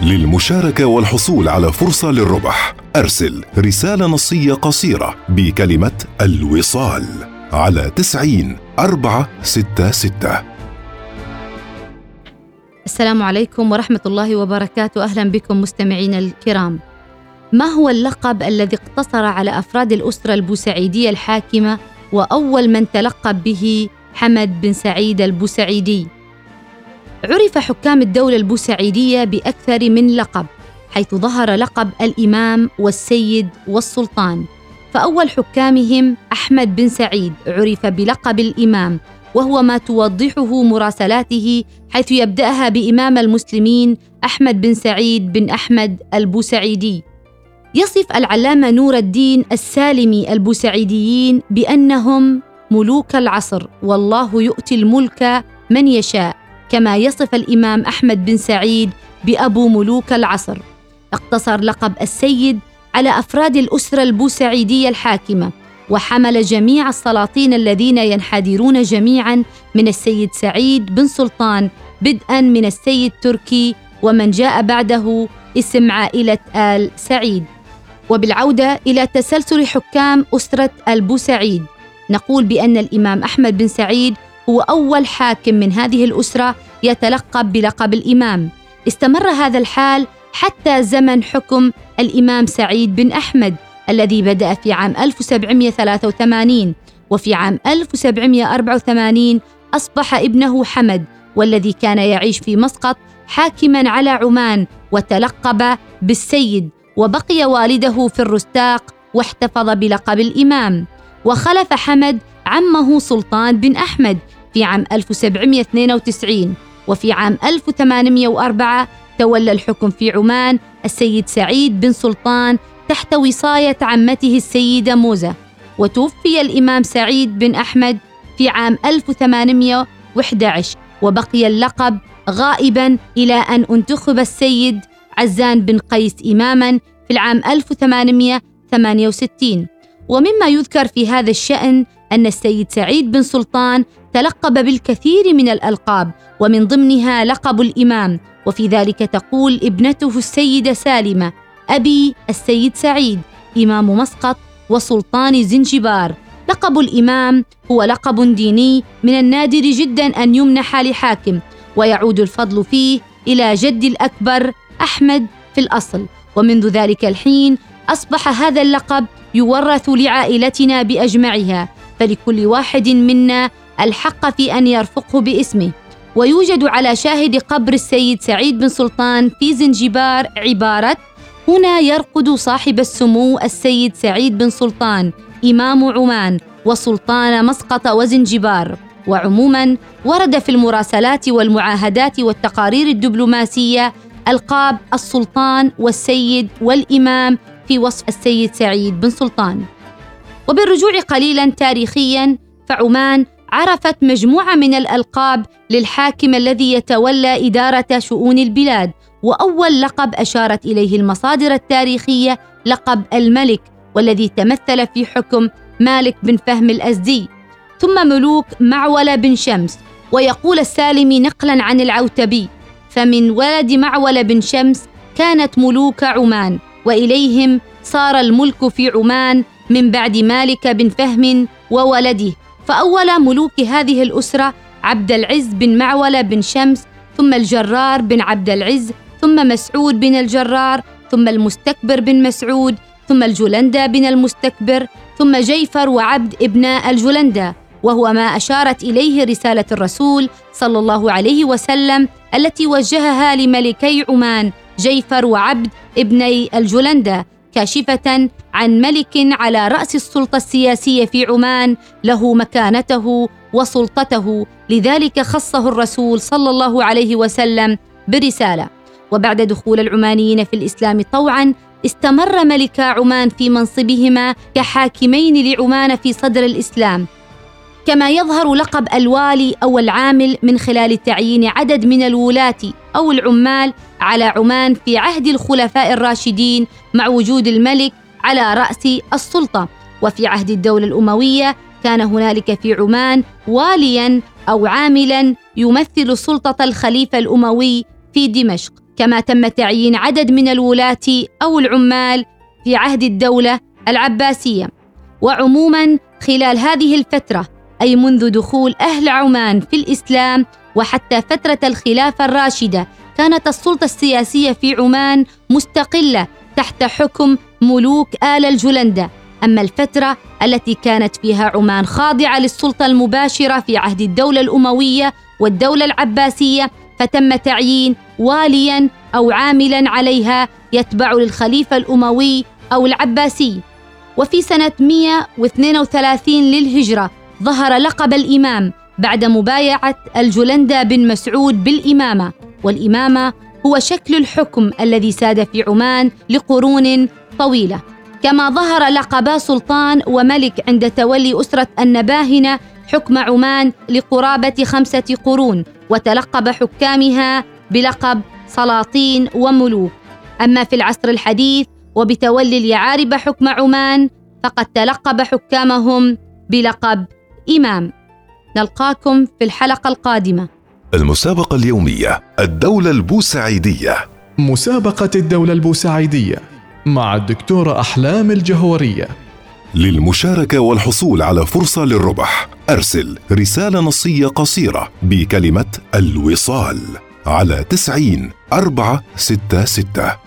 للمشاركة والحصول على فرصة للربح. أرسل رسالة نصية قصيرة بكلمة الوصال على تسعين أربعة ستة ستة. السلام عليكم ورحمة الله وبركاته. أهلا بكم مستمعينا الكرام. ما هو اللقب الذي اقتصر على أفراد الأسرة البوسعيدية الحاكمة وأول من تلقب به حمد بن سعيد البوسعيدي؟ عرف حكام الدولة البوسعيدية بأكثر من لقب حيث ظهر لقب الإمام والسيد والسلطان. فأول حكامهم أحمد بن سعيد عرف بلقب الإمام وهو ما توضحه مراسلاته حيث يبدأها بإمام المسلمين أحمد بن سعيد بن أحمد البوسعيدي. يصف العلامة نور الدين السالمي البوسعيديين بأنهم ملوك العصر والله يؤتي الملك من يشاء. كما يصف الإمام أحمد بن سعيد بأبو ملوك العصر. اقتصر لقب السيد على أفراد الأسرة البوسعيدية الحاكمة وحمل جميع السلاطين الذين ينحدرون جميعا من السيد سعيد بن سلطان بدءا من السيد تركي ومن جاء بعده اسم عائلة آل سعيد. وبالعودة إلى تسلسل حكام أسرة البوسعيد نقول بأن الإمام أحمد بن سعيد هو اول حاكم من هذه الأسرة يتلقب بلقب الإمام. استمر هذا الحال حتى زمن حكم الإمام سعيد بن أحمد الذي بدأ في عام 1783 وفي عام 1784 أصبح ابنه حمد والذي كان يعيش في مسقط حاكما على عمان وتلقب بالسيد وبقي والده في الرستاق واحتفظ بلقب الإمام. وخلف حمد عمه سلطان بن أحمد في عام 1792 وفي عام 1804 تولى الحكم في عمان السيد سعيد بن سلطان تحت وصاية عمته السيدة موزة. وتوفي الإمام سعيد بن أحمد في عام 1811 وبقي اللقب غائبا إلى أن انتخب السيد عزان بن قيس إماما في العام 1868 ومما يذكر في هذا الشأن أن السيد سعيد بن سلطان تلقب بالكثير من الألقاب ومن ضمنها لقب الإمام. وفي ذلك تقول ابنته السيدة سالمة أبي السيد سعيد إمام مسقط وسلطان زنجبار. لقب الإمام هو لقب ديني من النادر جدا أن يمنح لحاكم ويعود الفضل فيه إلى جد الأكبر أحمد في الأصل. ومنذ ذلك الحين أصبح هذا اللقب يورث لعائلتنا بأجمعها فلكل واحد منا الحق في أن يرفقه باسمه. ويوجد على شاهد قبر السيد سعيد بن سلطان في زنجبار عبارة هنا يرقد صاحب السمو السيد سعيد بن سلطان إمام عمان وسلطان مسقط وزنجبار. وعموما ورد في المراسلات والمعاهدات والتقارير الدبلوماسية ألقاب السلطان والسيد والإمام في وصف السيد سعيد بن سلطان. وبالرجوع قليلا تاريخيا فعمان عرفت مجموعة من الألقاب للحاكم الذي يتولى إدارة شؤون البلاد وأول لقب أشارت إليه المصادر التاريخية لقب الملك والذي تمثل في حكم مالك بن فهم الأزدي. ثم ملوك معوله بن شمس ويقول السالمي نقلا عن العوتبي فمن ولد معول بن شمس كانت ملوك عمان وإليهم صار الملك في عمان من بعد مالك بن فهم وولده. فأول ملوك هذه الأسرة عبد العز بن معولة بن شمس ثم الجرار بن عبد العز ثم مسعود بن الجرار ثم المستكبر بن مسعود ثم الجلندة بن المستكبر ثم جيفر وعبد ابناء الجلندة وهو ما أشارت إليه رسالة الرسول صلى الله عليه وسلم التي وجهها لملكي عمان جيفر وعبد ابني الجلندة كاشفة عن ملك على رأس السلطة السياسية في عمان له مكانته وسلطته. لذلك خصه الرسول صلى الله عليه وسلم برسالة. وبعد دخول العمانيين في الإسلام طوعا استمر ملكا عمان في منصبهما كحاكمين لعمان في صدر الإسلام. كما يظهر لقب الوالي أو العامل من خلال تعيين عدد من الولاة أو العمال على عمان في عهد الخلفاء الراشدين مع وجود الملك على رأس السلطة. وفي عهد الدولة الأموية كان هنالك في عمان واليا أو عاملا يمثل سلطة الخليفة الأموي في دمشق. كما تم تعيين عدد من الولاة أو العمال في عهد الدولة العباسية. وعموما خلال هذه الفترة أي منذ دخول أهل عمان في الإسلام وحتى فترة الخلافة الراشدة كانت السلطة السياسية في عمان مستقلة تحت حكم ملوك آل الجلندة. أما الفترة التي كانت فيها عمان خاضعة للسلطة المباشرة في عهد الدولة الأموية والدولة العباسية فتم تعيين واليا أو عاملا عليها يتبع للخليفة الأموي أو العباسي. وفي سنة 132 للهجرة ظهر لقب الإمام بعد مبايعة الجلندة بن مسعود بالإمامة. والإمامة هو شكل الحكم الذي ساد في عمان لقرون طويلة. كما ظهر لقبا سلطان وملك عند تولي أسرة النباهنة حكم عمان لقرابة خمسة قرون وتلقب حكامها بلقب سلاطين وملوك. أما في العصر الحديث وبتولي اليعارب حكم عمان فقد تلقب حكامهم بلقب إمام. نلقاكم في الحلقة القادمة. المسابقة اليومية الدولة البوسعيدية. مسابقة الدولة البوسعيدية مع الدكتورة أحلام الجهورية. للمشاركة والحصول على فرصة للربح أرسل رسالة نصية قصيرة بكلمة الوصال على تسعين أربعة ستة ستة.